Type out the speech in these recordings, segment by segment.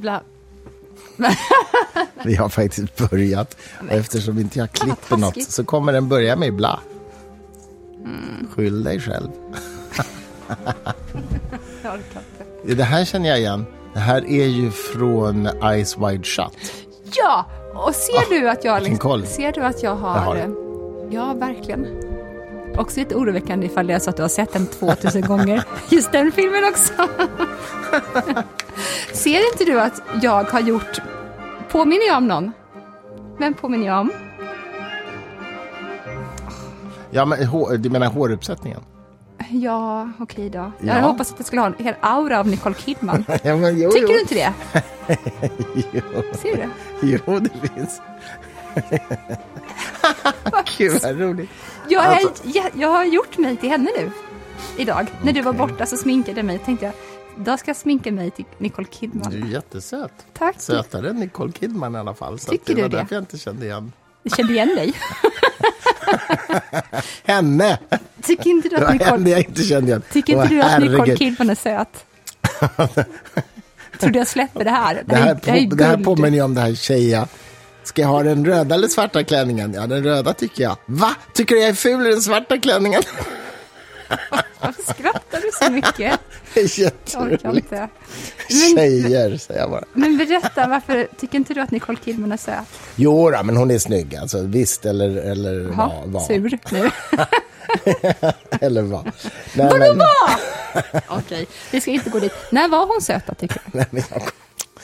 Bla. Vi har faktiskt börjat. Och eftersom inte jag klipper något så kommer den börja med bla. Skyll dig själv. Jag orkar inte. Det här känner jag igen. Det här är ju från Eyes Wide Shut. Ja, och ser du att jag, koll. ser du att jag har... Jag har Ja, verkligen. Också lite oroväckande ifall det är så att du har sett den 2000 gånger. Just den filmen också. ser inte du att jag har gjort... Påminner jag om någon? Vem påminner jag om? Ja, men hår, du menar håruppsättningen? Ja, okej då. Jag Ja. hade hoppats att jag skulle ha en hel aura av Nicole Kidman. Ja, men jo, Tycker jo. du inte det? Jo, Ser du det? jo det finns. Gud, vad roligt. Jag, är, Alltså- jag, jag har gjort mig till henne nu. Idag. När du var borta så sminkade jag mig. Tänkte jag, då ska jag sminka mig till Nicole Kidman. Du är jättesöt. Tack. Sötare än Nicole Kidman i alla fall. Så Tycker det var du det? därför jag inte kände igen Jag kände igen dig. henne. Tycker inte du Det att Nicole, henne jag inte kände igen. tycker inte du att Nicole. Kidman är söt? Tror du jag släpper det här? Det här, är- är på, det här påminner ju om det här tjeja. Ska jag ha den röda eller svarta klänningen? Ja, den röda tycker jag. Va? Tycker du jag är ful i den svarta klänningen? Varför skrattar du så mycket? Jätteroligt. Men, Tjejer, säger jag bara. men berätta, varför tycker inte du att Nicole Kidman är söt? Jo, då, men hon är snygg. Alltså, visst, eller, eller Jaha, vad. vad. sur nu. Eller vad. Nej, Vadå men, vad? Okej, vi ska inte gå dit. När var hon söt då, tycker du? nej, men jag,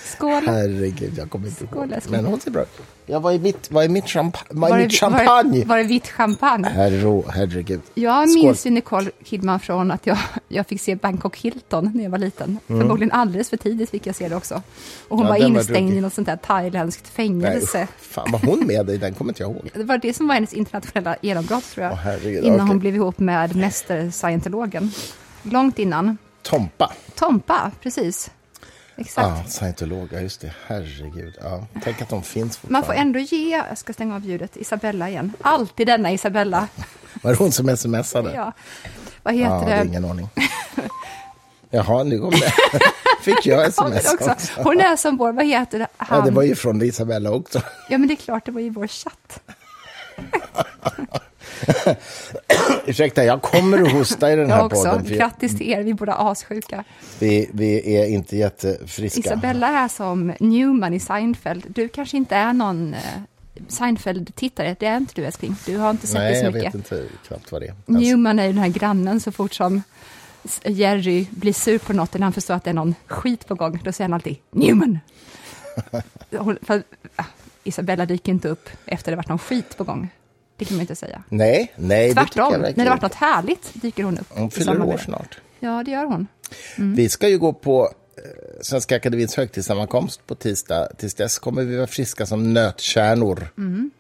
Skål. herregud, jag kommer inte Skål, ihåg. Men hon ser bra. Ja, vad är mitt, vad är mitt, champa vad är Var mitt det, champagne? var, var det vitt champagne? Herro, herregud. Jag Skål. minns ju Nicole Kidman från att jag, jag fick se Bangkok Hilton när jag var liten. Förmodligen alldeles för tidigt fick jag se det också. Och hon Mm. Ja, var var instängd ruggig. i något sånt där thailändskt Nej, fängelse. usch, fan, var hon med i den? kommer inte jag ihåg. det var det som var hennes internationella genombrott tror jag. Herregud, innan okej. hon blev ihop med mäster-scientologen. Långt innan. Tompa. Tompa, precis. Exakt. Ja, scientolog, ja just det. Herregud. Ja, tänk att de finns Man får fortfarande. ändå ge, jag ska stänga av ljudet, Isabella igen. Alltid denna Isabella. Var det hon som smsade? Ja. Vad heter Ja, det det? ingen aning. Jaha, nu kom det. Fick jag Ja, sms också. också? Hon är som vår, vad heter det? Han? Ja, det var ju från Isabella också. Ja, men det är klart, det var ju vår chatt. Ursäkta, jag kommer att hosta i den här Jag också. podden. för Grattis till er, vi är båda assjuka. Vi, vi är inte jättefriska. Isabella är som Newman i Seinfeld. Du kanske inte är någon eh, Seinfeld-tittare, det är inte du älskling. Du har inte sett Nej, det så jag mycket. vet inte knappt vad det är. Alltså, Newman är den här grannen så fort som Jerry blir sur på något eller han förstår att det är någon skit på gång, då säger han alltid Newman. Hon, för, ah, Isabella dyker inte upp efter det varit någon skit på gång. Det kan man inte säga. nej, nej, det Tvärtom, jag när det varit något härligt dyker hon upp. Hon fyller år det. snart. Ja, det gör hon. Mm. Vi ska ju gå på eh, Svenska Akademiens högtidssammankomst på tisdag. Tills dess kommer vi vara friska som nötkärnor. Mm.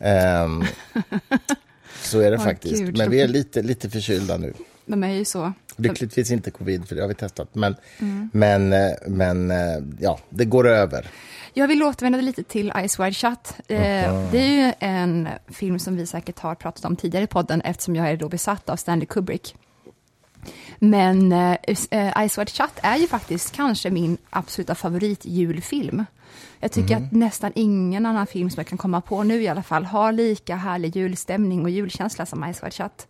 Ehm, så är det Åh, faktiskt. Gud, Men vi är lite, lite förkylda nu. De är ju så. Lyckligtvis inte covid, för det har vi testat. Men, Mm. men, eh, men eh, ja, det går över. Jag vill återvända lite till Ice Wide Shut. Eh, det är ju en film som vi säkert har pratat om tidigare i podden eftersom jag är då besatt av Stanley Kubrick. Men eh, Ice Wide Shut är ju faktiskt kanske min absoluta favoritjulfilm. Jag tycker att nästan ingen annan film som jag kan komma på nu i alla fall har lika härlig julstämning och julkänsla som Ice Wide Shut.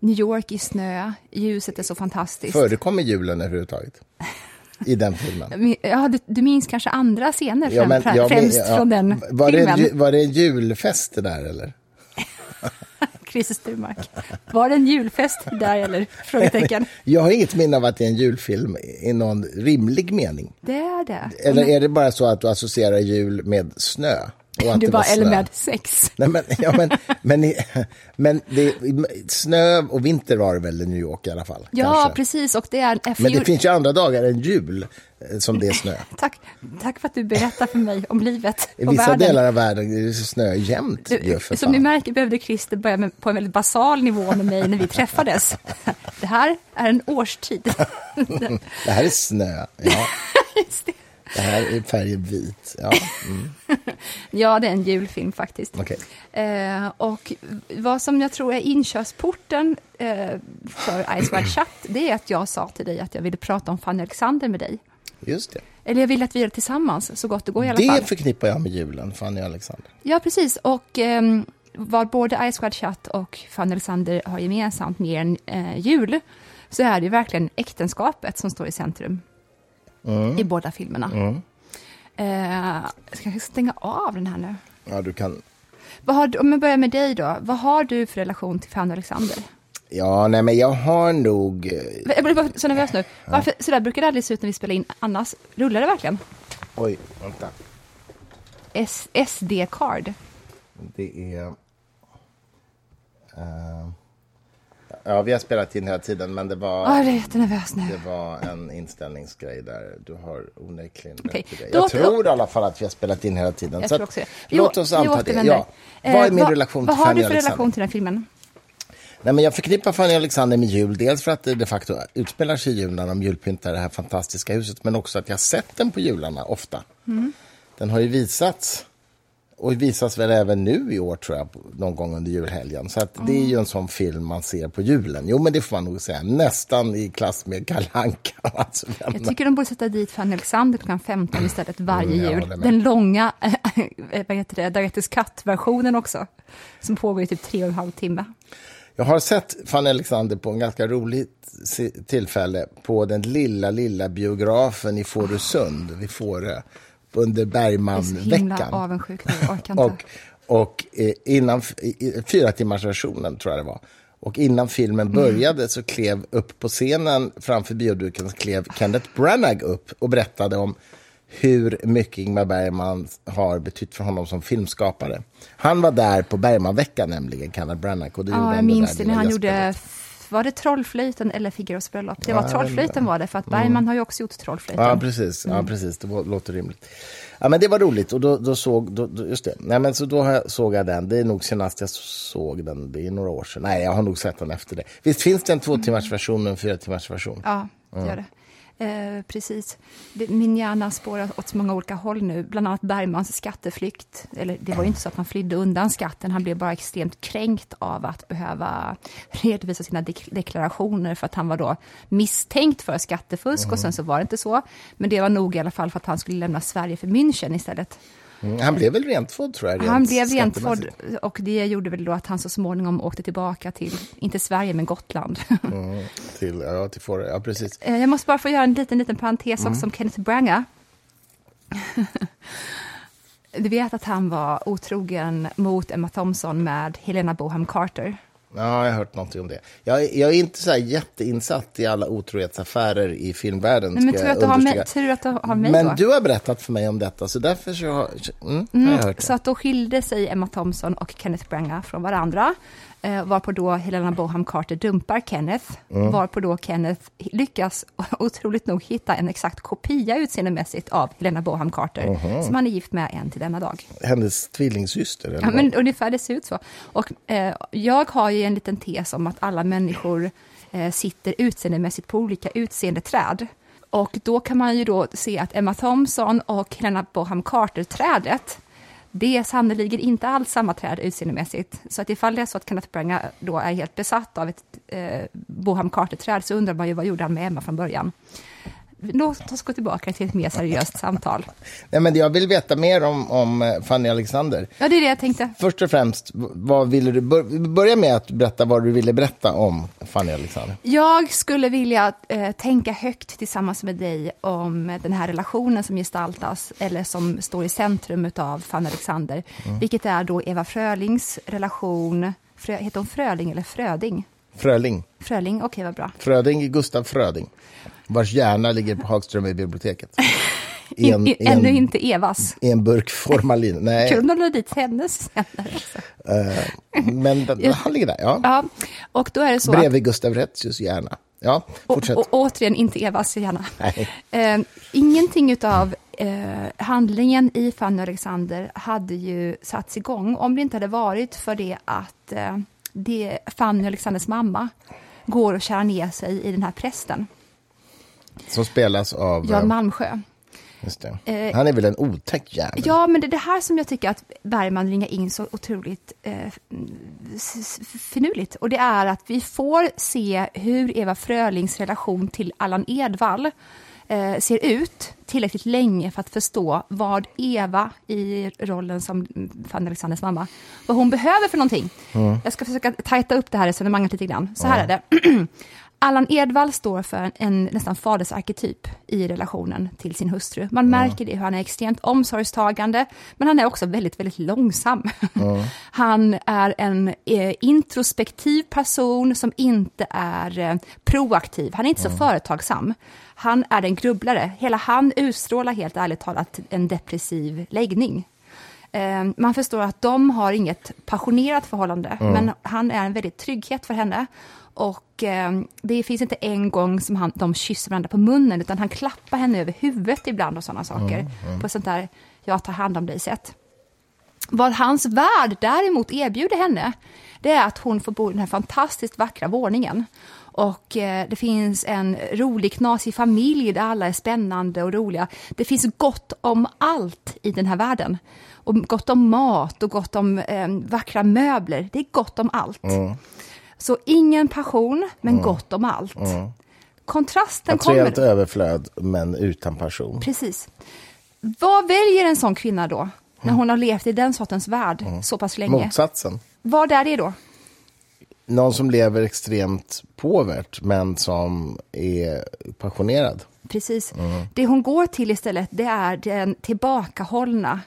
New York i snö, ljuset är så fantastiskt. Förekommer julen överhuvudtaget? I den filmen? Men, Ja, du, du minns kanske andra scener Ja, men- frä- ja, men- främst ja. från den var det, en, filmen. ju- var det en julfest det där eller? Christer Sturmark. Var det en julfest där eller? Frågetecken. Jag har inget minne av att det är en julfilm i någon rimlig mening. Det är det. Eller är det bara så att du associerar jul med snö? Du bara, eller med sex. Nej, men, ja, men, men, i- men det, snö och vinter var det väl i New York i alla fall? Ja, kanske. precis. Och det är... Men det finns ju andra dagar än jul eh, som det är snö. tack, tack för att du berättar för mig om livet I och vissa världen. delar av världen är det snö jämt. Du, som ni märker behövde Christer börja med, på en väldigt basal nivå med mig när vi träffades. Det här är en årstid. Det här är snö. Ja, Just det. Det här är färgen vit. Ja, mm, Ja, det är en julfilm faktiskt. okej. Eh, och vad som jag tror är inkörsporten eh, för Ice Wide Shut, det är att jag sa till dig att jag ville prata om Fanny Alexander med dig. Just det. Eller jag vill att vi gör det tillsammans, så gott det går i alla Det fall. förknippar jag med julen, Fanny och Alexander. Ja, precis. Och ehm, vad både Ice Wide Shut och Fanny Alexander har gemensamt mer än eh, jul, så är det verkligen äktenskapet som står i centrum i båda filmerna. Eh, ska jag stänga av den här nu? Ja, du kan... Vad har du, om jag börjar med dig då, vad har du för relation till Fanny Alexander? Ja, nej, men jag har nog... eh, Jag blir bara så nervös nu. Varför, så där brukar det aldrig se ut när vi spelar in annars. Rullar det verkligen? Oj, vänta. SD-card. Det är... eh, ja, vi har spelat in hela tiden, men det var... Ja, jag är jättenervös nu. Det var en inställningsgrej där. Du har onekligen rätt i det. då- Jag tror i alla fall att vi har spelat in hela tiden. Jag så tror att också det. Vi Låt oss anta det. Ja. Eh, Vad är min vad- relation Vad till har Fanny du och för Alexander? relation till den filmen? Nej, men jag förknippar Fanny Alexander med jul. Dels för att det de facto utspelar sig i jul när de julpyntar det här fantastiska huset. Men också att jag har sett den på jularna ofta. Mm. Den har ju visats. Och visas väl även nu i år tror jag, någon gång under julhelgen. Så att det är ju en sån film man ser på julen. Jo, men det får man nog säga. Nästan i klass med Kalle Anka. Alltså, Jag tycker de borde sätta dit Fanny Alexander klockan 15 istället varje Mm, jul. Den långa, vad heter det, Diabetes Cut-versionen också. Som pågår i typ tre och en halv timme. Jag har sett Fanny Alexander på en ganska roligt tillfälle på den lilla, lilla biografen i Fårösund, vid Fårö, under Bergmanveckan. Och, och eh, innan, fyra timmars versionen tror jag det var. Och innan filmen Mm. började så klev upp på scenen framför bioduken så klev Kenneth Branagh upp och berättade om hur mycket Ingmar Bergman har betytt för honom som filmskapare. Han var där på Bergmanveckan nämligen, Kenneth Branagh. Och det Ja, jag minns det när han gjorde, var det Trollflöjten eller Figaros bröllop? Det var Ja, Trollflöjten var det, för att Bergman har ju också gjort Trollflöjten. Ja, precis. Mm. Ja, precis. Det var- låter rimligt. Ja, men det var roligt. Och då, då såg... Då, just det. Nej, men så då såg jag den. Det är nog senast jag såg den. Det är några år sedan. Nej, jag har nog sett den efter det. Visst finns det en två timmars version och en fyra timmars version? Ja, det gör det. Eh, precis. Min hjärna spårar åt så många olika håll nu, bland annat Bergmans skatteflykt. Eller det var ju inte så att han flydde undan skatten, han blev bara extremt kränkt av att behöva redovisa sina dek- deklarationer för att han var då misstänkt för skattefusk och sen så var det inte så. Men det var nog i alla fall för att han skulle lämna Sverige för München istället. Mm, han blev väl rentfådd, tror jag. Rent Han blev skattemässigt. och det gjorde väl då att han så småningom åkte tillbaka till, inte Sverige, men Gotland. Mm, till, ja, till Fårö. Ja, precis. Eh, Jag måste bara få göra en liten, liten parentes Mm. också om Kenneth Branagh. Du vet att han var otrogen mot Emma Thompson med Helena Boham Carter. Ja, jag har hört någonting om det. Jag, jag är inte så jätteinsatt i alla otrohetsaffärer i filmvärlden. Nej, men tur att, du har med, tur att du har mig Men då. du har berättat för mig om detta, så därför så har, mm, har jag hört det. Så att då skilde sig Emma Thompson och Kenneth Branagh från varandra. Eh, varpå då Helena Boham Carter dumpar Kenneth. Mm. Varpå då Kenneth lyckas otroligt nog hitta en exakt kopia utseendemässigt av Helena Boham Carter. Som han är gift med än till denna dag. Hennes tvillingsyster? Eller Ja, vad? men ungefär det ser ut så. Och eh, jag har ju en liten tes om att alla människor eh, sitter utseendemässigt på olika utseendeträd. Och då kan man ju då se att Emma Thompson och Helena Boham Carter-trädet, det är sannerligen inte alls samma träd utseendemässigt. Så att ifall det är så att Kenneth Branagh då är helt besatt av ett eh, Boham Carter-träd så undrar man ju vad gjorde han med Emma från början. Låt oss gå tillbaka till ett mer seriöst samtal. Nej, men jag vill veta mer om, om eh, Fanny Alexander. Ja, det är det jag tänkte. Först och främst, vad ville du bör, börja med att berätta vad du ville berätta om Fanny Alexander. Jag skulle vilja eh, tänka högt tillsammans med dig om den här relationen som gestaltas, eller som står i centrum av Fanny Alexander, vilket är då Eva Frölings relation, Frö, heter hon Fröling eller Fröding? Fröling. Fröling, okej vad bra. Fröding, Gustav Fröding, vars hjärna ligger på Hagström i biblioteket. I en, I, i en, ännu inte Evas. I en burk formalin. Nej, Kul om de la dit hennes eh, men den- han ligger där. Ja. Ja, och då är det så att Bredvid Gustav Retzius hjärna. Ja, Och, fortsätt. och återigen inte Evas gärna. Nej. Eh, ingenting av eh, handlingen i Fanny och Alexander hade ju satts igång om det inte hade varit för det att eh, det, Fanny och Alexanders mamma går och kär ner sig i den här prästen, Som spelas av... Jan eh, Malmsjö. Eh, Han är väl en otäck jävel? Ja, men det är det här som jag tycker att Bergman ringar in så otroligt eh, finurligt. Och det är att vi får se hur Eva Frölings relation till Allan Edwall eh, ser ut tillräckligt länge för att förstå vad Eva i rollen som Fanny Alexanders mamma, vad hon behöver för någonting. Mm. Jag ska försöka tajta upp det här resonemanget lite grann. Så här mm. är det. Allan Edwall står för en nästan fadersarketyp i relationen till sin hustru. Man märker det hur han är extremt omsorgstagande, men han är också väldigt, väldigt långsam. Mm. Han är en eh, introspektiv person som inte är eh, proaktiv. Han är inte mm. så företagsam. Han är en grubblare. Hela han utstrålar helt ärligt talat en depressiv läggning. Eh, man förstår att de har inget passionerat förhållande, mm. men han är en väldigt trygghet för henne. Och eh, det finns inte en gång som han, de kysser varandra på munnen, utan han klappar henne över huvudet ibland och sådana saker. Mm, mm. På sånt där, jag tar hand om dig-sätt. Vad hans värld däremot erbjuder henne, det är att hon får bo i den här fantastiskt vackra våningen. Och eh, det finns en rolig, knasig familj där alla är spännande och roliga. Det finns gott om allt i den här världen. Och gott om mat och gott om eh, vackra möbler. Det är gott om allt. Mm. Så ingen passion, men mm. gott om allt. Mm. Kontrasten kommer... Materiellt överflöd, men utan passion. Precis. Vad väljer en sån kvinna då, när hon har levt i den sortens värld mm. så pass länge? Motsatsen. Vad är det då? Någon som lever extremt påvert, men som är passionerad. Precis. Mm. Det hon går till istället, det är den tillbakahållna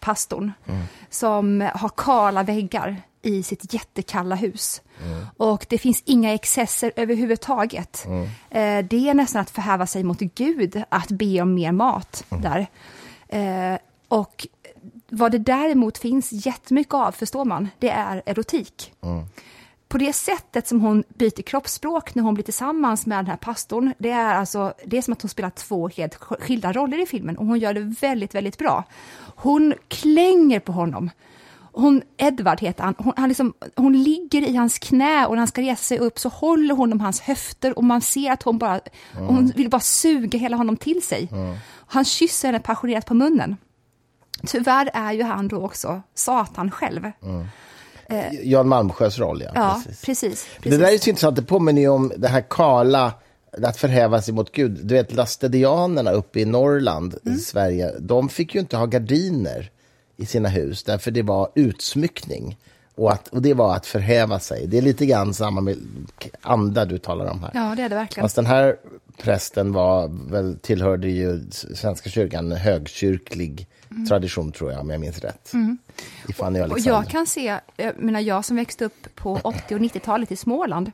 pastorn, mm. som har kala väggar i sitt jättekalla hus. Mm. Och det finns inga excesser överhuvudtaget. Mm. Eh, det är nästan att förhäva sig mot Gud att be om mer mat mm. där. Eh, och vad det däremot finns jättemycket av, förstår man, det är erotik. Mm. På det sättet som hon byter kroppsspråk när hon blir tillsammans med den här pastorn, det är, alltså, det är som att hon spelar två helt skilda roller i filmen och hon gör det väldigt, väldigt bra. Hon klänger på honom hon, Edvard heter han, hon, han liksom, hon ligger i hans knä och när han ska resa sig upp så håller hon om hans höfter och man ser att hon bara, mm. hon vill bara suga hela honom till sig. Mm. Han kysser henne passionerat på munnen. Tyvärr är ju han då också Satan själv. Mm. Eh, Jan Malmsjös roll, ja. ja precis. Precis, precis. Det där är så intressant, det påminner ju om det här kala, att förhäva sig mot Gud. Du vet, lastedianerna uppe i Norrland, i mm. Sverige, de fick ju inte ha gardiner i sina hus, därför det var utsmyckning. Och, att, och det var att förhäva sig. Det är lite grann samma med anda du talar om här. Ja, det är det verkligen. Fast den här prästen var, väl, tillhörde ju Svenska kyrkan, högkyrklig mm. tradition tror jag, om jag minns rätt. Mm. I Fanny och, och jag kan se, jag, menar, jag som växte upp på 80 och 90-talet i Småland,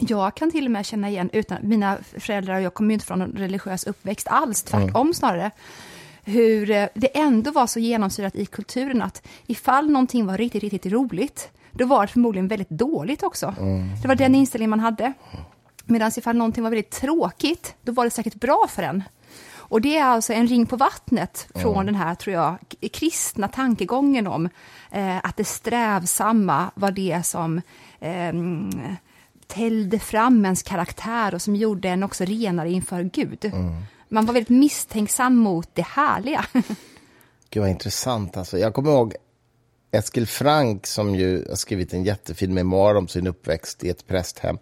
jag kan till och med känna igen, utan mina föräldrar och jag kommer inte från en religiös uppväxt alls, tvärtom mm. snarare hur eh, det ändå var så genomsyrat i kulturen att ifall någonting var riktigt, riktigt roligt, då var det förmodligen väldigt dåligt också. Mm. Det var den inställningen man hade. Medan ifall någonting var väldigt tråkigt, då var det säkert bra för en. Och det är alltså en ring på vattnet från mm. den här, tror jag, kristna tankegången om eh, att det strävsamma var det som eh, tällde fram ens karaktär och som gjorde en också renare inför Gud. Mm man var väldigt misstänksam mot det härliga. Gud vad intressant alltså. Jag kommer ihåg Eskil Frank som ju har skrivit en jättefin memoar om sin uppväxt i ett prästhem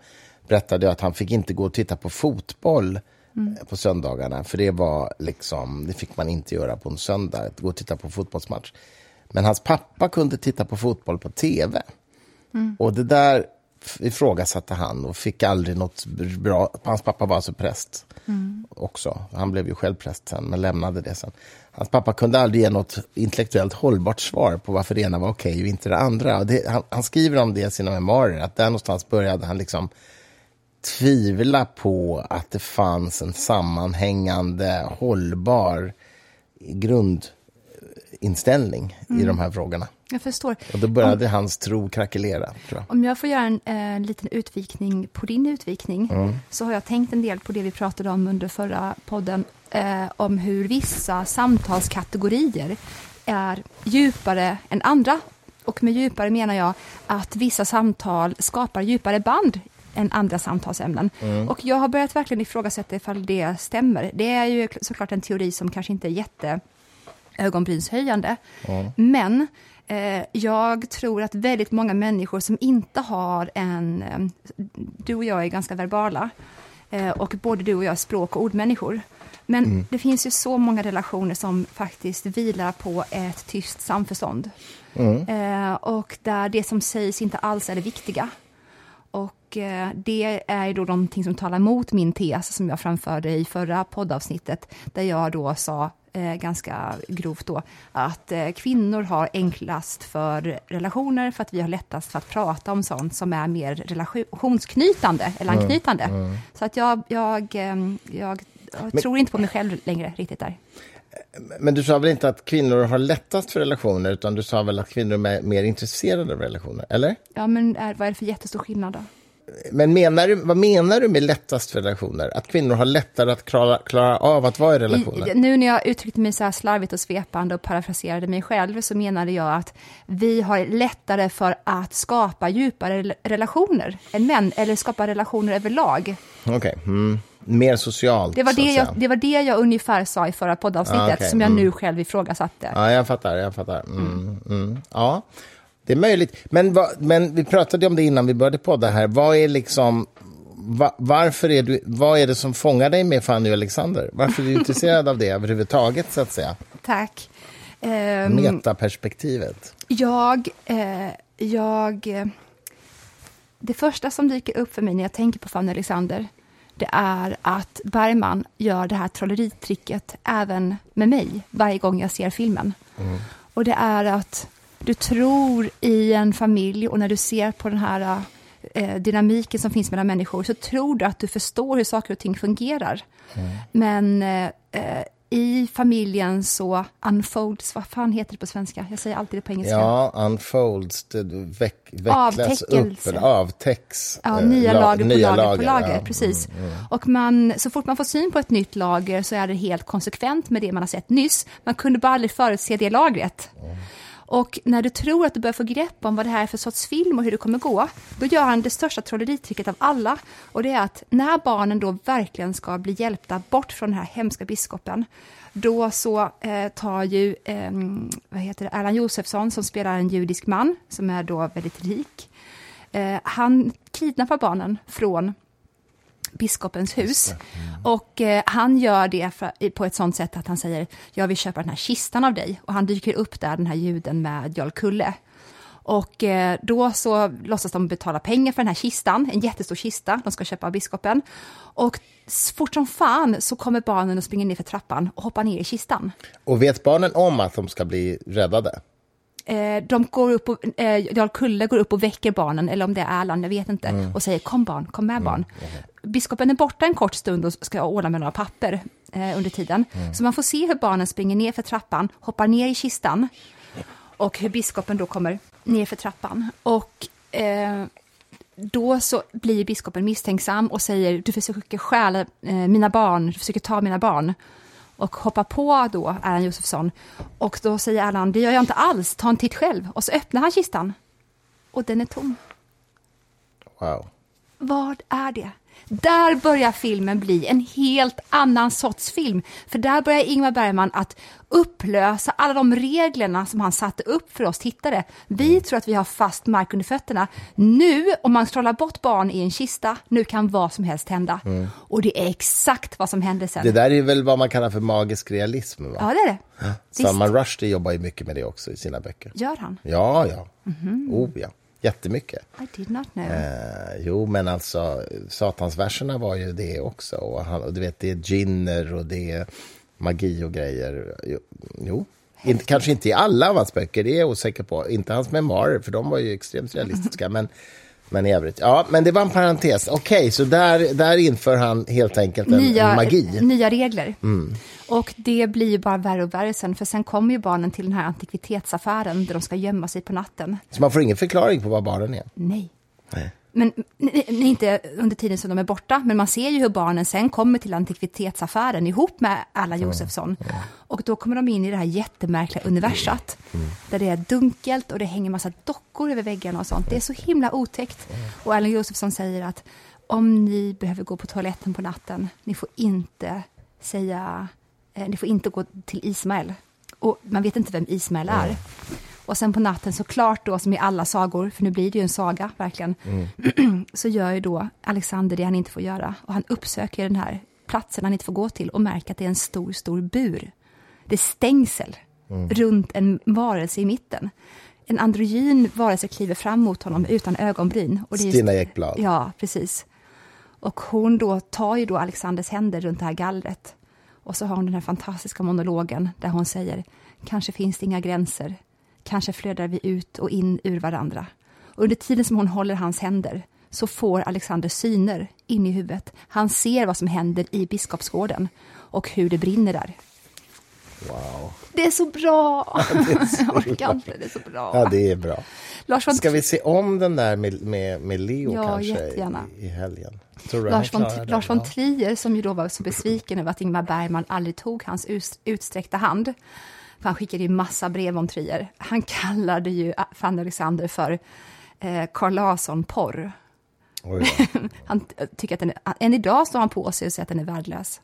berättade att han fick inte gå och titta på fotboll mm. på söndagarna för det var liksom, det fick man inte göra på en söndag, att gå och titta på fotbollsmatch. Men hans pappa kunde titta på fotboll på tv. Mm. Och det där ifrågasatte han och fick aldrig något bra... Hans pappa var alltså präst mm. också. Han blev ju själv präst sen, men lämnade det sen. Hans pappa kunde aldrig ge något intellektuellt hållbart svar på varför det ena var okej och inte det andra. Och det, han, han, skriver om det i sina memoarer, att där någonstans började han liksom tvivla på att det fanns en sammanhängande, hållbar grundinställning mm. i de här frågorna. Jag förstår. Och då började om, hans tro krackelera. Jag. Om jag får göra en eh, liten utvikning på din utvikning, mm. så har jag tänkt en del på det vi pratade om under förra podden, eh, om hur vissa samtalskategorier är djupare än andra. Och med djupare menar jag att vissa samtal skapar djupare band än andra samtalsämnen. Mm. Och jag har börjat verkligen ifrågasätta ifall det stämmer. Det är ju såklart en teori som kanske inte är jätte ögonbrynshöjande. Mm. Men jag tror att väldigt många människor som inte har en... Eh, du och jag är ganska verbala. Eh, och både du och jag är språk och ordmänniskor. Men mm. det finns ju så många relationer som faktiskt vilar på ett tyst samförstånd. Mm. Eh, och där det som sägs inte alls är det viktiga. Och eh, det är då någonting som talar emot min tes som jag framförde i förra poddavsnittet, där jag då sa eh, ganska grovt då, att eh, kvinnor har enklast för relationer för att vi har lättast för att prata om sånt som är mer relationsknytande eller anknytande. Mm, mm. Så att jag, jag, ehm, jag, jag men, tror inte på mig själv längre riktigt där. Men du sa väl inte att kvinnor har lättast för relationer, utan du sa väl att kvinnor är mer intresserade av relationer, eller? Ja, men är, vad är det för jättestor skillnad då? Men menar du, vad menar du med lättast relationer? Att kvinnor har lättare att klara, klara av att vara i relationer? I, nu när jag uttryckte mig så här slarvigt och svepande och parafraserade mig själv så menade jag att vi har lättare för att skapa djupare relationer än män, eller skapa relationer överlag. Okej. Okay. Mm. Mer socialt, det var det, jag, det var det jag ungefär sa i förra poddavsnittet, ah, okay. som jag mm. nu själv ifrågasatte. Ja, jag fattar. Jag fattar. Mm. Mm. Ja. Det är möjligt. Men, va, men vi pratade om det innan vi började podda här. Vad är liksom... Va, varför är du, vad är det som fångar dig med Fanny och Alexander? Varför är du intresserad av det överhuvudtaget, så att säga? Tack. Um, Metaperspektivet. Jag, eh, jag... Det första som dyker upp för mig när jag tänker på Fanny och Alexander, det är att Bergman gör det här trolleritricket även med mig varje gång jag ser filmen. Mm. Och det är att du tror i en familj och när du ser på den här eh, dynamiken som finns mellan människor så tror du att du förstår hur saker och ting fungerar. Mm. Men eh, i familjen så unfolds, vad fan heter det på svenska? Jag säger alltid det på engelska. Ja, unfolds, det veck, vecklas upp, eller avtäcks. Ja, nya eh, lager på nya lager, lager på lager, ja. precis. Mm, mm. Och man, så fort man får syn på ett nytt lager så är det helt konsekvent med det man har sett nyss. Man kunde bara aldrig förutse det lagret. Mm. Och när du tror att du börjar få grepp om vad det här är för sorts film och hur det kommer gå, då gör han det största trolleritricket av alla. Och det är att när barnen då verkligen ska bli hjälpta bort från den här hemska biskopen, då så eh, tar ju eh, vad heter det, Erland Josefsson, som spelar en judisk man, som är då väldigt rik, eh, han kidnappar barnen från biskopens hus. Mm. Och eh, han gör det för, på ett sånt sätt att han säger, jag vill köpa den här kistan av dig. Och han dyker upp där, den här juden med Jarl Kulle. Och eh, då så låtsas de betala pengar för den här kistan, en jättestor kista de ska köpa av biskopen. Och fort som fan så kommer barnen och springer ner för trappan och hoppar ner i kistan. Och vet barnen om att de ska bli räddade? Eh, de går upp och, eh, Jarl Kulle går upp och väcker barnen, eller om det är Erland, jag vet inte, mm. och säger kom barn, kom med mm. barn. Mm. Biskopen är borta en kort stund och ska ordna med några papper eh, under tiden. Mm. Så man får se hur barnen springer ner för trappan, hoppar ner i kistan och hur biskopen då kommer ner för trappan. Och eh, då så blir biskopen misstänksam och säger du försöker stjäla eh, mina barn, du försöker ta mina barn och hoppar på då Erland Josefsson. Och då säger Erland, det gör jag inte alls, ta en titt själv. Och så öppnar han kistan. Och den är tom. Wow. Vad är det? Där börjar filmen bli en helt annan sorts film. För där börjar Ingmar Bergman att upplösa alla de reglerna som han satte upp för oss tittare. Vi mm. tror att vi har fast mark under fötterna. Nu, om man trollar bort barn i en kista, nu kan vad som helst hända. Mm. Och det är exakt vad som hände sen. Det där är väl vad man kallar för magisk realism? Va? Ja, det är det. Ja. Salman Rushdie jobbar ju mycket med det också i sina böcker. Gör han? Ja, ja. Mm -hmm. Oh, ja. Jättemycket. I did not know. Eh, jo, men alltså Satansverserna var ju det också. Och, han, och du vet, det är ginner och det är magi och grejer. Jo. Inte, kanske inte i alla av hans böcker, det är jag osäker på. Inte hans memoarer, för de var ju extremt realistiska. men, men i övrigt, ja, men det var en parentes. Okej, okay, så där, där inför han helt enkelt en, nya, en magi. Nya regler. Mm. Och det blir ju bara värre och värre sen, för sen kommer ju barnen till den här antikvitetsaffären där de ska gömma sig på natten. Så man får ingen förklaring på vad barnen är? Nej. Nej. Men inte under tiden som de är borta, men man ser ju hur barnen sen kommer till antikvitetsaffären ihop med alla Josefsson. Ja. Och då kommer de in i det här jättemärkliga universat, mm. där det är dunkelt och det hänger massa dockor över väggarna och sånt. Det är så himla otäckt. Och Erland Josefsson säger att om ni behöver gå på toaletten på natten, ni får inte säga eh, ni får inte gå till Ismael. Och man vet inte vem Ismael är. Mm. Och sen på natten, såklart då, som i alla sagor, för nu blir det ju en saga, verkligen, mm. så gör ju då Alexander det han inte får göra. Och han uppsöker den här platsen han inte får gå till och märker att det är en stor, stor bur. Det är stängsel runt en varelse i mitten. En androgyn varelse kliver fram mot honom utan ögonbryn. Och det är Stina Ekblad. Ja, precis. Och hon då tar ju då Alexanders händer runt det här gallret. Och så har hon den här fantastiska monologen där hon säger Kanske finns det inga gränser. Kanske flödar vi ut och in ur varandra. Under tiden som hon håller hans händer så får Alexander syner in i huvudet. Han ser vad som händer i Biskopsgården och hur det brinner där. Wow. Det är så bra! det är så Jag orkar inte, det är så bra. Ja, det är bra. Lars von Ska vi se om den där med, med, med Leo Ja, kanske jättegärna. i, i helgen? Lars von? Lars von Ja. Trier, som ju då var så besviken över att Ingmar Bergman aldrig tog hans ut, utsträckta hand, för han skickade ju massa brev om Trier. Han kallade ju Fanny Alexander för eh, Carl Larsson-porr. Han tycker att den är, än idag står han på sig och säger att den är värdelös.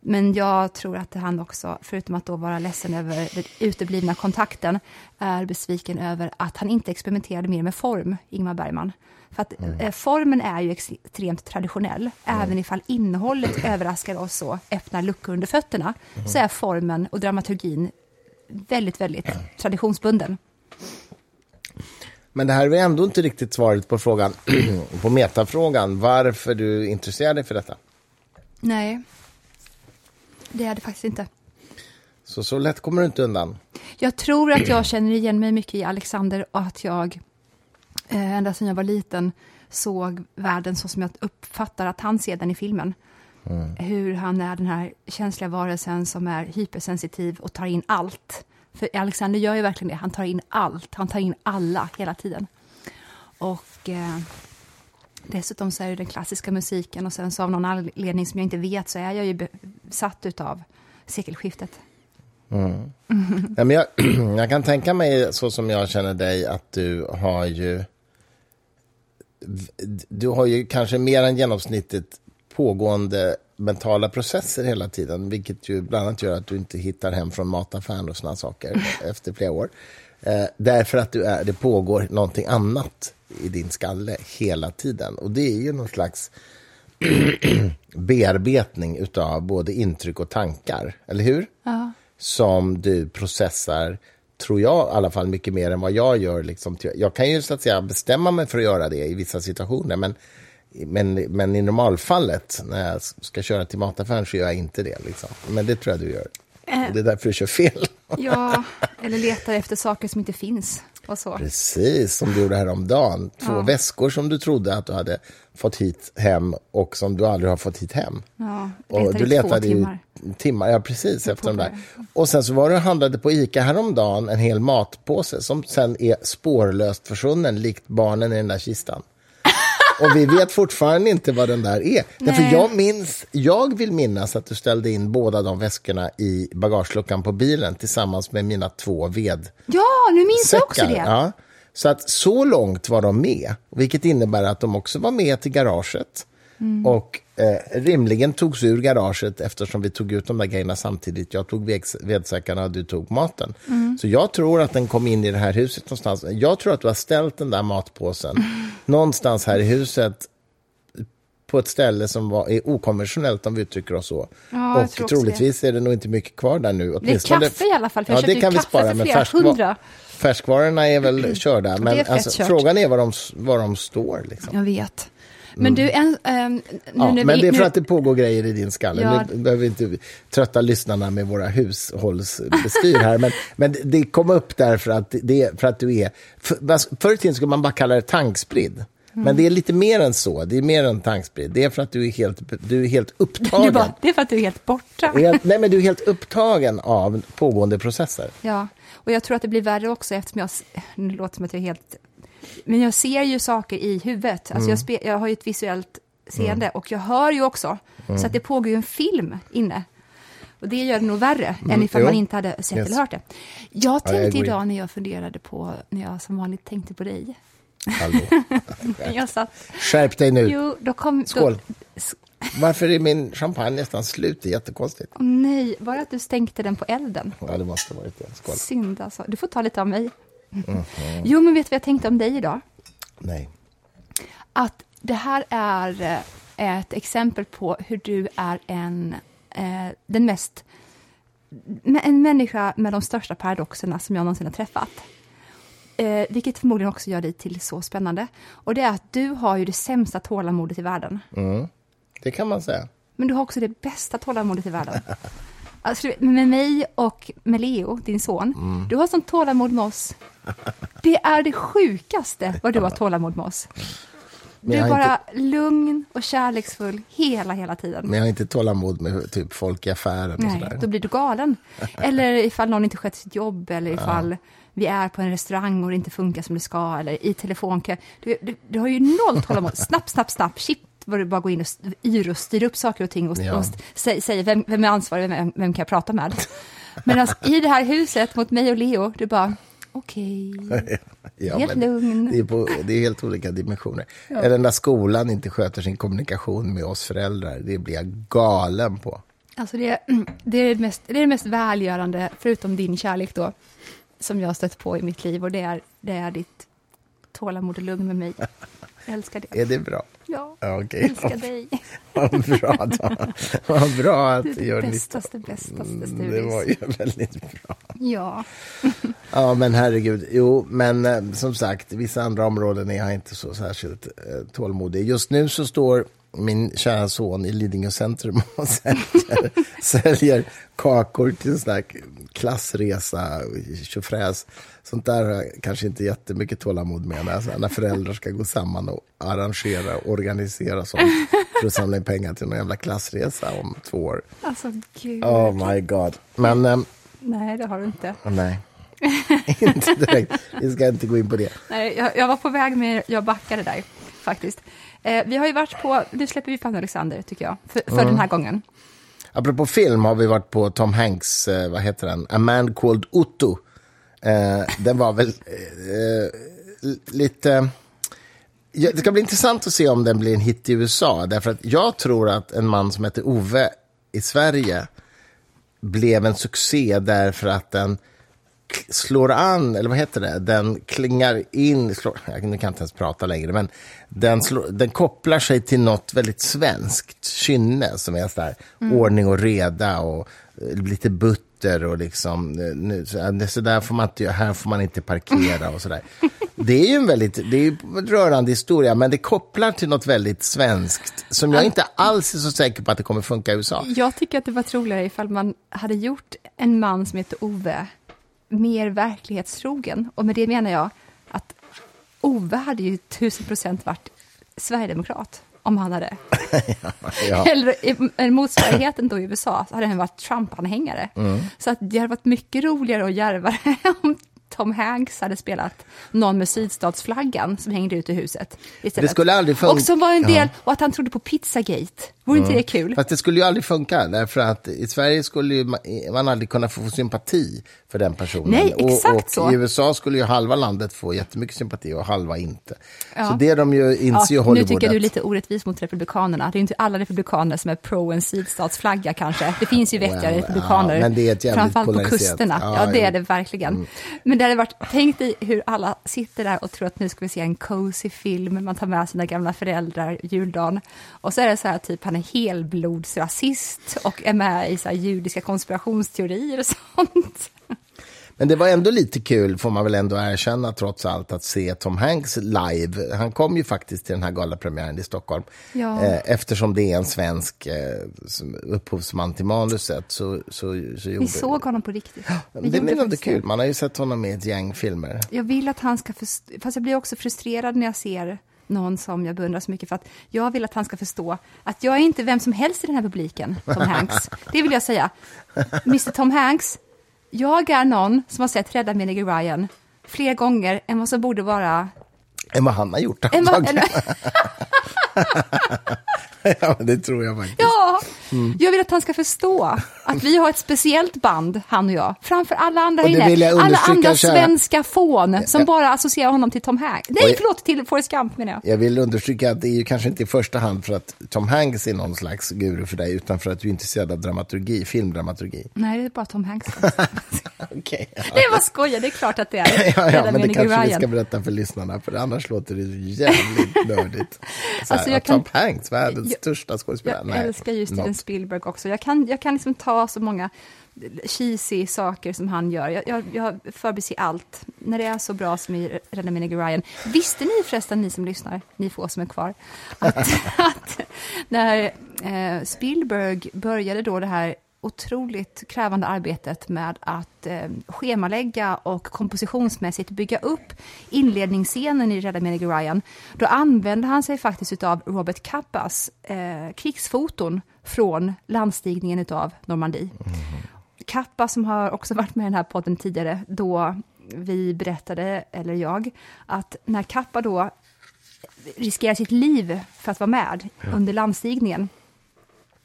Men jag tror att han också, förutom att då vara ledsen över den uteblivna kontakten, är besviken över att han inte experimenterade mer med form, Ingmar Bergman. För att eh, formen är ju extremt traditionell, även ifall innehållet överraskar oss och öppnar luckor under fötterna, så är formen och dramaturgin väldigt, väldigt traditionsbunden. Men det här är ändå inte riktigt svaret på frågan, på metafrågan, varför du intresserar dig för detta. Nej, det är det faktiskt inte. Så, så lätt kommer du inte undan. Jag tror att jag känner igen mig mycket i Alexander och att jag eh, ända sedan jag var liten såg världen så som jag uppfattar att han ser den i filmen. Hur han är den här känsliga varelsen som är hypersensitiv och tar in allt. För Alexander gör ju verkligen det, han tar in allt, han tar in alla hela tiden. Och eh, dessutom så är det den klassiska musiken och sen så av någon anledning som jag inte vet så är jag ju besatt utav sekelskiftet. Ja, men jag, jag kan tänka mig, så som jag känner dig, att du har ju... Du har ju kanske mer än genomsnittet pågående mentala processer hela tiden, vilket ju bland annat gör att du inte hittar hem från mataffären och såna saker efter flera år. Eh, därför att du är, det pågår någonting annat i din skalle hela tiden. Och det är ju någon slags bearbetning utav både intryck och tankar, eller hur? Ja. som du processar, tror jag i alla fall, mycket mer än vad jag gör. Liksom. Jag kan ju så att säga bestämma mig för att göra det i vissa situationer, men, men, men i normalfallet, när jag ska köra till mataffären, så gör jag inte det. Liksom. Men det tror jag du gör. Och det är därför du kör fel. Ja, eller letar efter saker som inte finns. Och så. Precis, som du gjorde häromdagen. Två Ja. väskor som du trodde att du hade fått hit hem och som du aldrig har fått hit hem. Ja, Och du i letade timmar. ju timmar, ja precis, efter de där. Och sen så var du och handlade på Ica häromdagen en hel matpåse som sen är spårlöst försvunnen, likt barnen i den där kistan. Och vi vet fortfarande inte vad den där är. Därför jag minns, jag vill minnas att du ställde in båda de väskorna i bagageluckan på bilen tillsammans med mina två ved Ja, nu minns jag också säckar. det. Ja. Så att så långt var de med, vilket innebär att de också var med till garaget. Mm. Och eh, rimligen togs ur garaget eftersom vi tog ut de där grejerna samtidigt. Jag tog ved- vedsäckarna och du tog maten. Mm. Så jag tror att den kom in i det här huset någonstans. Jag tror att du har ställt den där matpåsen någonstans här i huset på ett ställe som var, är okonventionellt om vi uttrycker oss så. Ja, jag och troligtvis är det nog inte mycket kvar där nu. Det är Åtminstone- kaffe i alla fall, för jag Ja, köpte det ju kan vi kaffe spara. för flera hundra. Färskvarorna är väl körda, det är men fett alltså, frågan är var de, var de står. Liksom. Jag vet. Men du, en, nu Ja, men vi, det är för nu, att det pågår grejer i din skalle. Ja. Nu behöver vi inte trötta lyssnarna med våra hushållsbestyr här. men, men det kom upp därför att, det, för att du är... För, förr i tiden skulle man bara kalla det tankspridd. Mm. Men det är lite mer än så. Det är mer än tankspridd. Det är för att du är helt, du är helt upptagen. du bara, det är för att du är helt borta. Nej, men du är helt upptagen av pågående processer. Ja, och jag tror att det blir värre också eftersom jag, nu låter det som att jag är helt, men jag ser ju saker i huvudet. Alltså Mm. jag, spe, jag har ju ett visuellt seende och jag hör ju också. Mm. Så att det pågår ju en film inne. Och det gör det nog värre än ifall Mm. jo. man inte hade sett Yes. eller hört det. Jag tänkte idag när jag funderade på, när jag som vanligt tänkte på dig. Hallå. Jag satt, Skärp dig nu. jo, då kom... Skål. Då, Varför är min champagne nästan slut? Det är jättekonstigt. åh nej, bara att du stänkte den på elden. Ja, det måste ha varit det. Skål. Synd alltså. Du får ta lite av mig. Mhm. Jo, men vet du vad jag tänkte om dig idag? Nej. att det här är... eh, ett exempel på hur du är en, eh, den mest, en människa med de största paradoxerna som jag någonsin har träffat. Eh, vilket förmodligen också gör dig till så spännande. Och det är att du har ju det sämsta tålamodet i världen. Mm. Det kan man säga. Men du har också det bästa tålamodet i världen. Alltså, med mig och med Leo, din son. Mm. Du har sånt tålamod med oss. Det är det sjukaste vad du har tålamod med oss. Du är bara inte... lugn och kärleksfull hela, hela tiden. Men jag har inte tålamod med typ folk i affären Nej, och sådär. då blir du galen. Eller ifall någon inte sköter sitt jobb, eller ifall ja. vi är på en restaurang och det inte funkar som det ska, eller i telefonkö. Du, du, du har ju noll tålamod. Snabbt, snabbt, snabbt. Chip var du bara går in och yr och styr upp saker och ting och, ja. och säger vem, vem är ansvarig, vem, vem kan jag prata med? Men alltså, i det här huset mot mig och Leo, du bara, okej, okay. ja, helt lugn. Det är, på, det är helt olika dimensioner. Ja. Eller när skolan inte sköter sin kommunikation med oss föräldrar, det blir jag galen på. Alltså det, det, är det, mest, det är det mest välgörande, förutom din kärlek då, som jag har stött på i mitt liv och det är, det är ditt tålamod och lugn med mig. Jag älskar det. Är det bra? Ja, okay. älskar dig. Vad bra. Vad bra att du gör bästaste, bästaste studis. Det var ju väldigt bra. Ja. ja, men herregud. Jo, men eh, som sagt, vissa andra områden är jag inte så särskilt eh, tålmodig. Just nu så står min kära son i Lidingö centrum och säljer, säljer kakor till en sån där klassresa, tjofräs. Sånt där har jag kanske inte jättemycket tålamod med när, när föräldrar ska gå samman och arrangera och organisera sånt för att samla in pengar till någon jävla klassresa om två år. Alltså, gud. Oh my god. Men... Ähm, nej, det har du inte. Nej. inte direkt. Vi ska inte gå in på det. Nej, jag, jag var på väg med, jag backade där faktiskt. Eh, vi har ju varit på, nu släpper vi Fanny Alexander tycker jag, för, för mm. den här gången. Apropå film har vi varit på Tom Hanks, eh, vad heter den, A Man Called Otto. Eh, den var väl eh, lite... Ja, det ska bli intressant att se om den blir en hit i USA. Därför att jag tror att en man som heter Ove i Sverige blev en succé därför att den slår an, eller vad heter det, den klingar in, slår, jag kan inte ens prata längre, men den, slår, den kopplar sig till något väldigt svenskt kynne som är så där, mm. ordning och reda och eh, lite butter och liksom, eh, nu, så, så där får man inte här får man inte parkera och sådär. Det är ju en väldigt, det är en rörande historia, men det kopplar till något väldigt svenskt som jag inte alls är så säker på att det kommer funka i USA. Jag tycker att det var troligare ifall man hade gjort en man som heter Ove mer verklighetstrogen. Och med det menar jag att Ove hade ju tusen procent varit sverigedemokrat om han hade. ja. Eller motsvarigheten då i USA, så hade han varit Trump-anhängare. Mm. Så att det hade varit mycket roligare och djärvare om Tom Hanks hade spelat någon med sydstatsflaggan som hängde ute i huset. Istället. Det skulle aldrig funka. Och som var en del, ja. och att han trodde på Pizzagate. Vore inte det kul? Fast det skulle ju aldrig funka, därför att i Sverige skulle man aldrig kunna få sympati för den personen. Nej, exakt och, och så. i USA skulle ju halva landet få jättemycket sympati och halva inte. Ja. Så det de ju inser ja. Nu tycker jag du är lite orättvis mot republikanerna. Det är inte alla republikaner som är pro en sydstatsflagga kanske. Det finns ju vettiga well, republikaner, ja, men det är ett framförallt på kusterna. Ja, ja det är det verkligen. Mm. Men det hade varit, tänk dig hur alla sitter där och tror att nu ska vi se en cozy film, man tar med sina gamla föräldrar juldagen. Och så är det så här, typ han är helblodsrasist och är med i så judiska konspirationsteorier och sånt. Men det var ändå lite kul, får man väl ändå erkänna trots allt, att se Tom Hanks live. Han kom ju faktiskt till den här galapremiären i Stockholm. Ja. Eh, eftersom det är en svensk eh, upphovsman till manuset. Så, så, så Vi såg honom på riktigt. Vi det är ändå kul, man har ju sett honom i ett gäng filmer. Jag vill att han ska fast jag blir också frustrerad när jag ser någon som jag beundrar så mycket för att jag vill att han ska förstå att jag är inte vem som helst i den här publiken, Tom Hanks. Det vill jag säga. Mr Tom Hanks, jag är någon som har sett Rädda mig Ryan fler gånger än vad som borde vara... Än vad han har gjort, antagligen. ja, det tror jag faktiskt. Ja, mm. jag vill att han ska förstå att vi har ett speciellt band, han och jag, framför alla andra inne. Alla andra svenska fån som ja. bara associerar honom till Tom Hanks. Nej, jag, förlåt, till Forrest Gump menar jag. Jag vill understryka att det är ju kanske inte i första hand för att Tom Hanks är någon slags guru för dig, utan för att du är intresserad av dramaturgi, filmdramaturgi. Nej, det är bara Tom Hanks. Okej. Det var skoja, det är klart att det är. Ja, ja, men det kanske vi Ryan. ska berätta för lyssnarna, för annars låter det jävligt nördigt. Så här, Alltså, jag att kan- Tom Hanks, världens Jag- största skådespelare. Jag älskar ju Steven. Spielberg också. Jag kan, jag kan liksom ta så många cheesy saker som han gör. Jag, jag, jag förbiser allt när det är så bra som i Rädda Menig Ryan. Visste ni förresten, ni som lyssnar, ni få som är kvar, att, att när eh, Spielberg började då det här otroligt krävande arbetet med att eh, schemalägga och kompositionsmässigt bygga upp inledningsscenen i Rädda Menig Ryan, då använde han sig faktiskt av Robert Kappas eh, krigsfoton från landstigningen av Normandie. Kappa som har också varit med i den här podden tidigare, då vi berättade, eller jag, att när Kappa då riskerar sitt liv för att vara med under landstigningen,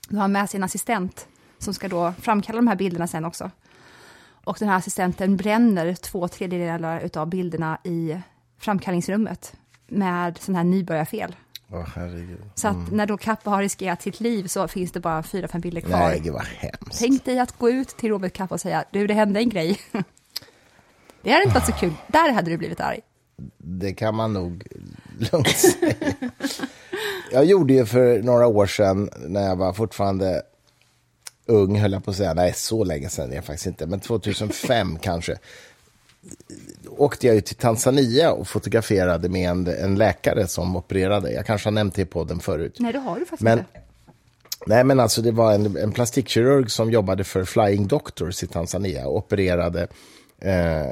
då har han med sin assistent som ska då framkalla de här bilderna sen också. Och den här assistenten bränner två tredjedelar av bilderna i framkallningsrummet med sån här nybörjarfel. Åh, herregud. Så att när då Kappa har riskerat sitt liv så finns det bara fyra, fem bilder kvar. Nej, vad hemskt. Tänk dig att gå ut till Robert Kappa och säga, du det hände en grej. Det hade inte varit så kul, där hade du blivit arg. Det kan man nog lugnt säga. Jag gjorde ju för några år sedan, när jag var fortfarande ung, höll jag på att säga. Nej, så länge sedan är jag faktiskt inte. Men 2005 kanske. Åkte jag ju till Tanzania och fotograferade med en, en läkare som opererade. Jag kanske har nämnt det i podden förut. Nej, det har du faktiskt Men- inte. Nej, men alltså det var en, en plastikkirurg som jobbade för Flying Doctors i Tanzania och opererade Eh,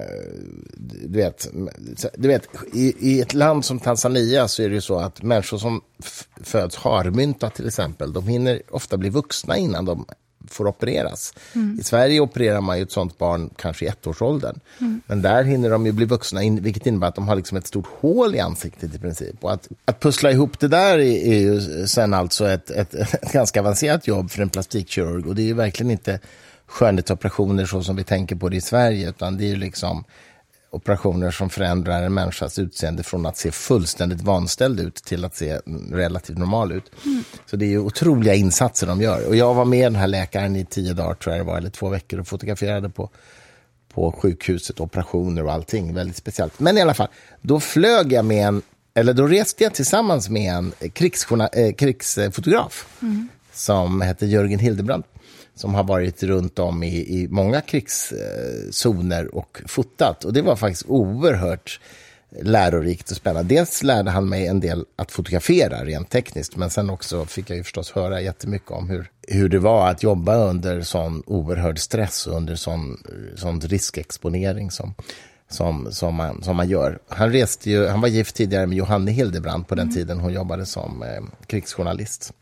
du vet, du vet i, i ett land som Tanzania så är det ju så att människor som föds harmynta till exempel, de hinner ofta bli vuxna innan de får opereras. I Sverige opererar man ju ett sånt barn kanske i ettårsåldern. Men där hinner de ju bli vuxna, in, vilket innebär att de har liksom ett stort hål i ansiktet i princip. Och att, att pussla ihop det där är, är ju sen alltså ett, ett, ett ganska avancerat jobb för en plastikkirurg. Och det är ju verkligen inte skönhetsoperationer så som vi tänker på det i Sverige, utan det är ju liksom operationer som förändrar en människas utseende från att se fullständigt vanställd ut till att se relativt normal ut. Så det är ju otroliga insatser de gör. Och jag var med den här läkaren i tio dagar, tror jag det var, eller två veckor och fotograferade på, på sjukhuset, operationer och allting. Väldigt speciellt. Men i alla fall, då flög jag med en, eller då reste jag tillsammans med en eh, krigsfotograf som hette Jörgen Hildebrandt som har varit runt om i, i många krigszoner och fotat. Och det var faktiskt oerhört lärorikt och spännande. Dels lärde han mig en del att fotografera rent tekniskt, men sen också fick jag ju förstås höra jättemycket om hur, hur det var att jobba under sån oerhörd stress och under sån, sån riskexponering som, som, som, man, som man gör. Han, reste ju, han var gift tidigare med Johanne Hildebrandt på den tiden hon jobbade som eh, krigsjournalist.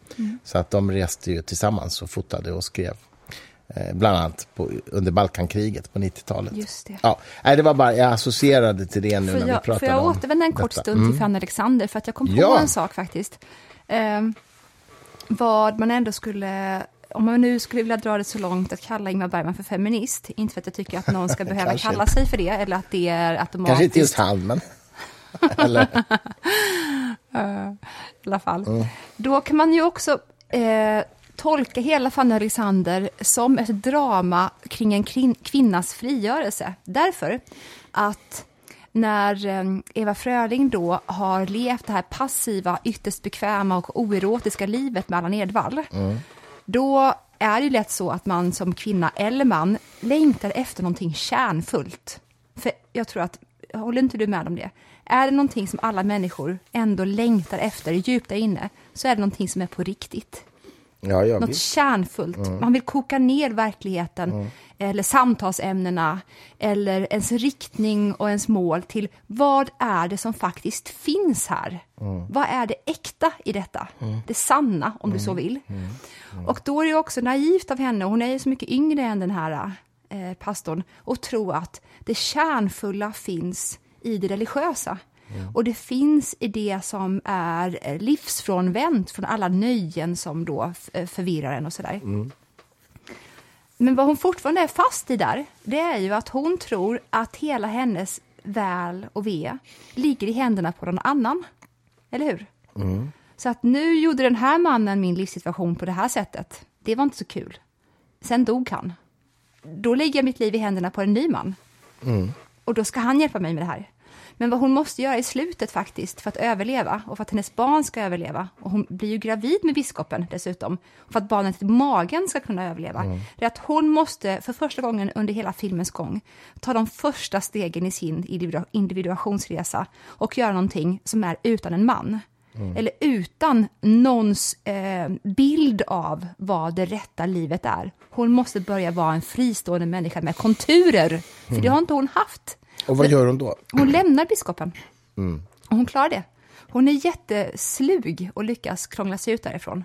Så att de reste ju tillsammans och fotade och skrev. Eh, bland annat på, under Balkankriget på 90-talet. Just det. Ja, nej, det var bara, jag associerade till det nu Får när vi jag, pratade får jag om återvända en kort detta. stund till Fanny Alexander, för att jag kom på Ja. en sak faktiskt. Ehm, vad man ändå skulle, om man nu skulle vilja dra det så långt att kalla Ingmar Bergman för feminist, inte för att jag tycker att någon ska behöva kalla sig för det, eller att det är automatiskt... Kanske inte just han, men... Eller, i alla fall. Då kan man ju också eh, tolka hela Fanny Alexander som ett drama kring en kvin- kvinnas frigörelse. Därför att när eh, Eva Fröling då har levt det här passiva, ytterst bekväma och oerotiska livet med Allan Edwall, då är det lätt så att man som kvinna eller man längtar efter någonting kärnfullt. För jag tror att, håller inte du med om det? Är det någonting som alla människor ändå längtar efter djupt där inne, så är det någonting som är på riktigt. ja, ja, Något visst. kärnfullt. Man vill koka ner verkligheten, eller samtalsämnena, eller ens riktning och ens mål till vad är det som faktiskt finns här? Vad är det äkta i detta? Det sanna, om du så vill. Och då är det också naivt av henne, hon är ju så mycket yngre än den här eh, pastorn, att tro att det kärnfulla finns i det religiösa. Och det finns i det som är eh, livsfrånvänt från alla nöjen som då eh, förvirrar en och sådär. Men vad hon fortfarande är fast i där, det är ju att hon tror att hela hennes väl och ve ligger i händerna på någon annan. Eller hur? Så att nu gjorde den här mannen min livssituation på det här sättet. Det var inte så kul. Sen dog han. då lägger jag mitt liv i händerna på en ny man. Och då ska han hjälpa mig med det här. Men vad hon måste göra i slutet faktiskt för att överleva och för att hennes barn ska överleva och hon blir ju gravid med biskopen dessutom för att barnet i magen ska kunna överleva mm. det är att hon måste för första gången under hela filmens gång ta de första stegen i sin individuationsresa och göra någonting som är utan en man. Mm. Eller utan någons eh, bild av vad det rätta livet är. Hon måste börja vara en fristående människa med konturer, för det mm. har inte hon haft. Och vad gör hon då? Hon lämnar biskopen. Mm. Och hon klarar det. Hon är jätteslug och lyckas krångla sig ut därifrån.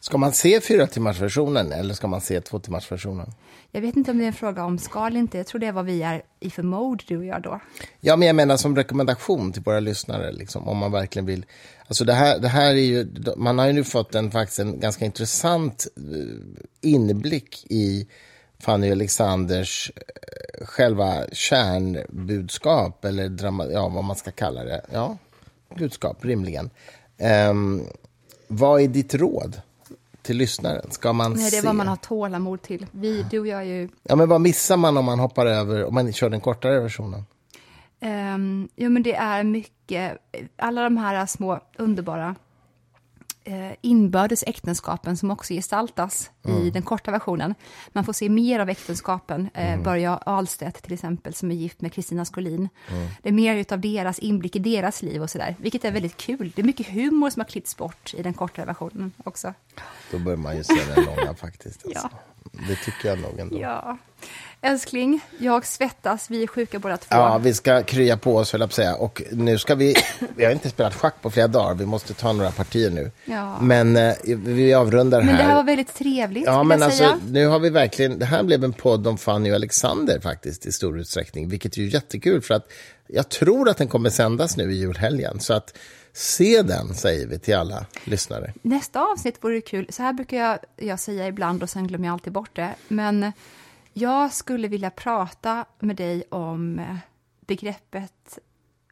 Ska man se fyra timmars versionen eller ska man se två timmars versionen? Jag vet inte om det är en fråga om ska eller inte. Jag tror det är vad vi är i för mode, du och jag då. Ja, men jag menar som rekommendation till våra lyssnare, liksom, om man verkligen vill. Alltså det här, det här är ju, man har ju nu fått en, faktiskt en ganska intressant eh, inblick i Fanny Alexanders eh, själva kärnbudskap, eller drama, ja, vad man ska kalla det. Ja, budskap, rimligen. Um, vad är ditt råd till lyssnaren? Ska man Nej, det är se? vad man har tålamod till. Vi, du och jag är ju... Ja, men vad missar man om man hoppar över, om man kör den kortare versionen? Um, jo, men det är mycket, alla de här små underbara eh, inbördes äktenskapen som också gestaltas mm. i den korta versionen. Man får se mer av äktenskapen. Eh, mm. Börje Ahlstedt till exempel, som är gift med Kristina Skolin. Mm. Det är mer av deras inblick i deras liv och sådär, vilket är väldigt kul. Det är mycket humor som har klippts bort i den kortare versionen också. Då bör man ju se den långa faktiskt. Alltså. ja. Det tycker jag nog ändå. Ja. Älskling, jag svettas, vi är sjuka båda två. Ja, vi ska krya på oss, höll säga. Och nu ska vi, vi har inte spelat schack på flera dagar, vi måste ta några partier nu. Ja. Men eh, vi avrundar här. Men det här var väldigt trevligt, Ja, men alltså, säga. nu har vi verkligen, det här blev en podd om Fanny och Alexander faktiskt, i stor utsträckning, vilket är ju jättekul, för att jag tror att den kommer sändas nu i julhelgen, så att Se den, säger vi till alla lyssnare. Nästa avsnitt vore kul. Så här brukar jag, jag säga ibland och sen glömmer jag alltid bort det. Men jag skulle vilja prata med dig om eh, begreppet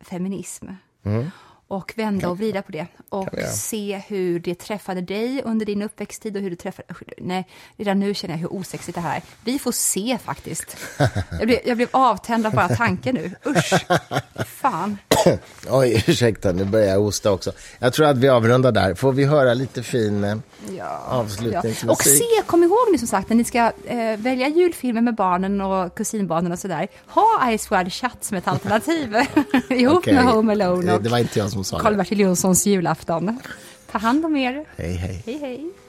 feminism. Mm. Och vända och vrida på det. Och se hur det träffade dig under din uppväxttid och hur det träffade... Nej, redan nu känner jag hur osexigt det här är. Vi får se faktiskt. Jag blev, jag blev avtänd av bara tanken nu. Usch, fan. Oj, ursäkta, nu börjar jag hosta också. Jag tror att vi avrundar där. Får vi höra lite fin eh, ja, avslutningsmusik? Ja. Och se, kom ihåg nu som sagt, när ni ska eh, välja julfilmer med barnen och kusinbarnen och sådär, ha Ice Wide Chat som ett alternativ. Ihop okay. med Home Alone och det var inte jag som sa Karl-Bertil Jonssons julafton. Ta hand om er. Hej, hej. Hej, hej.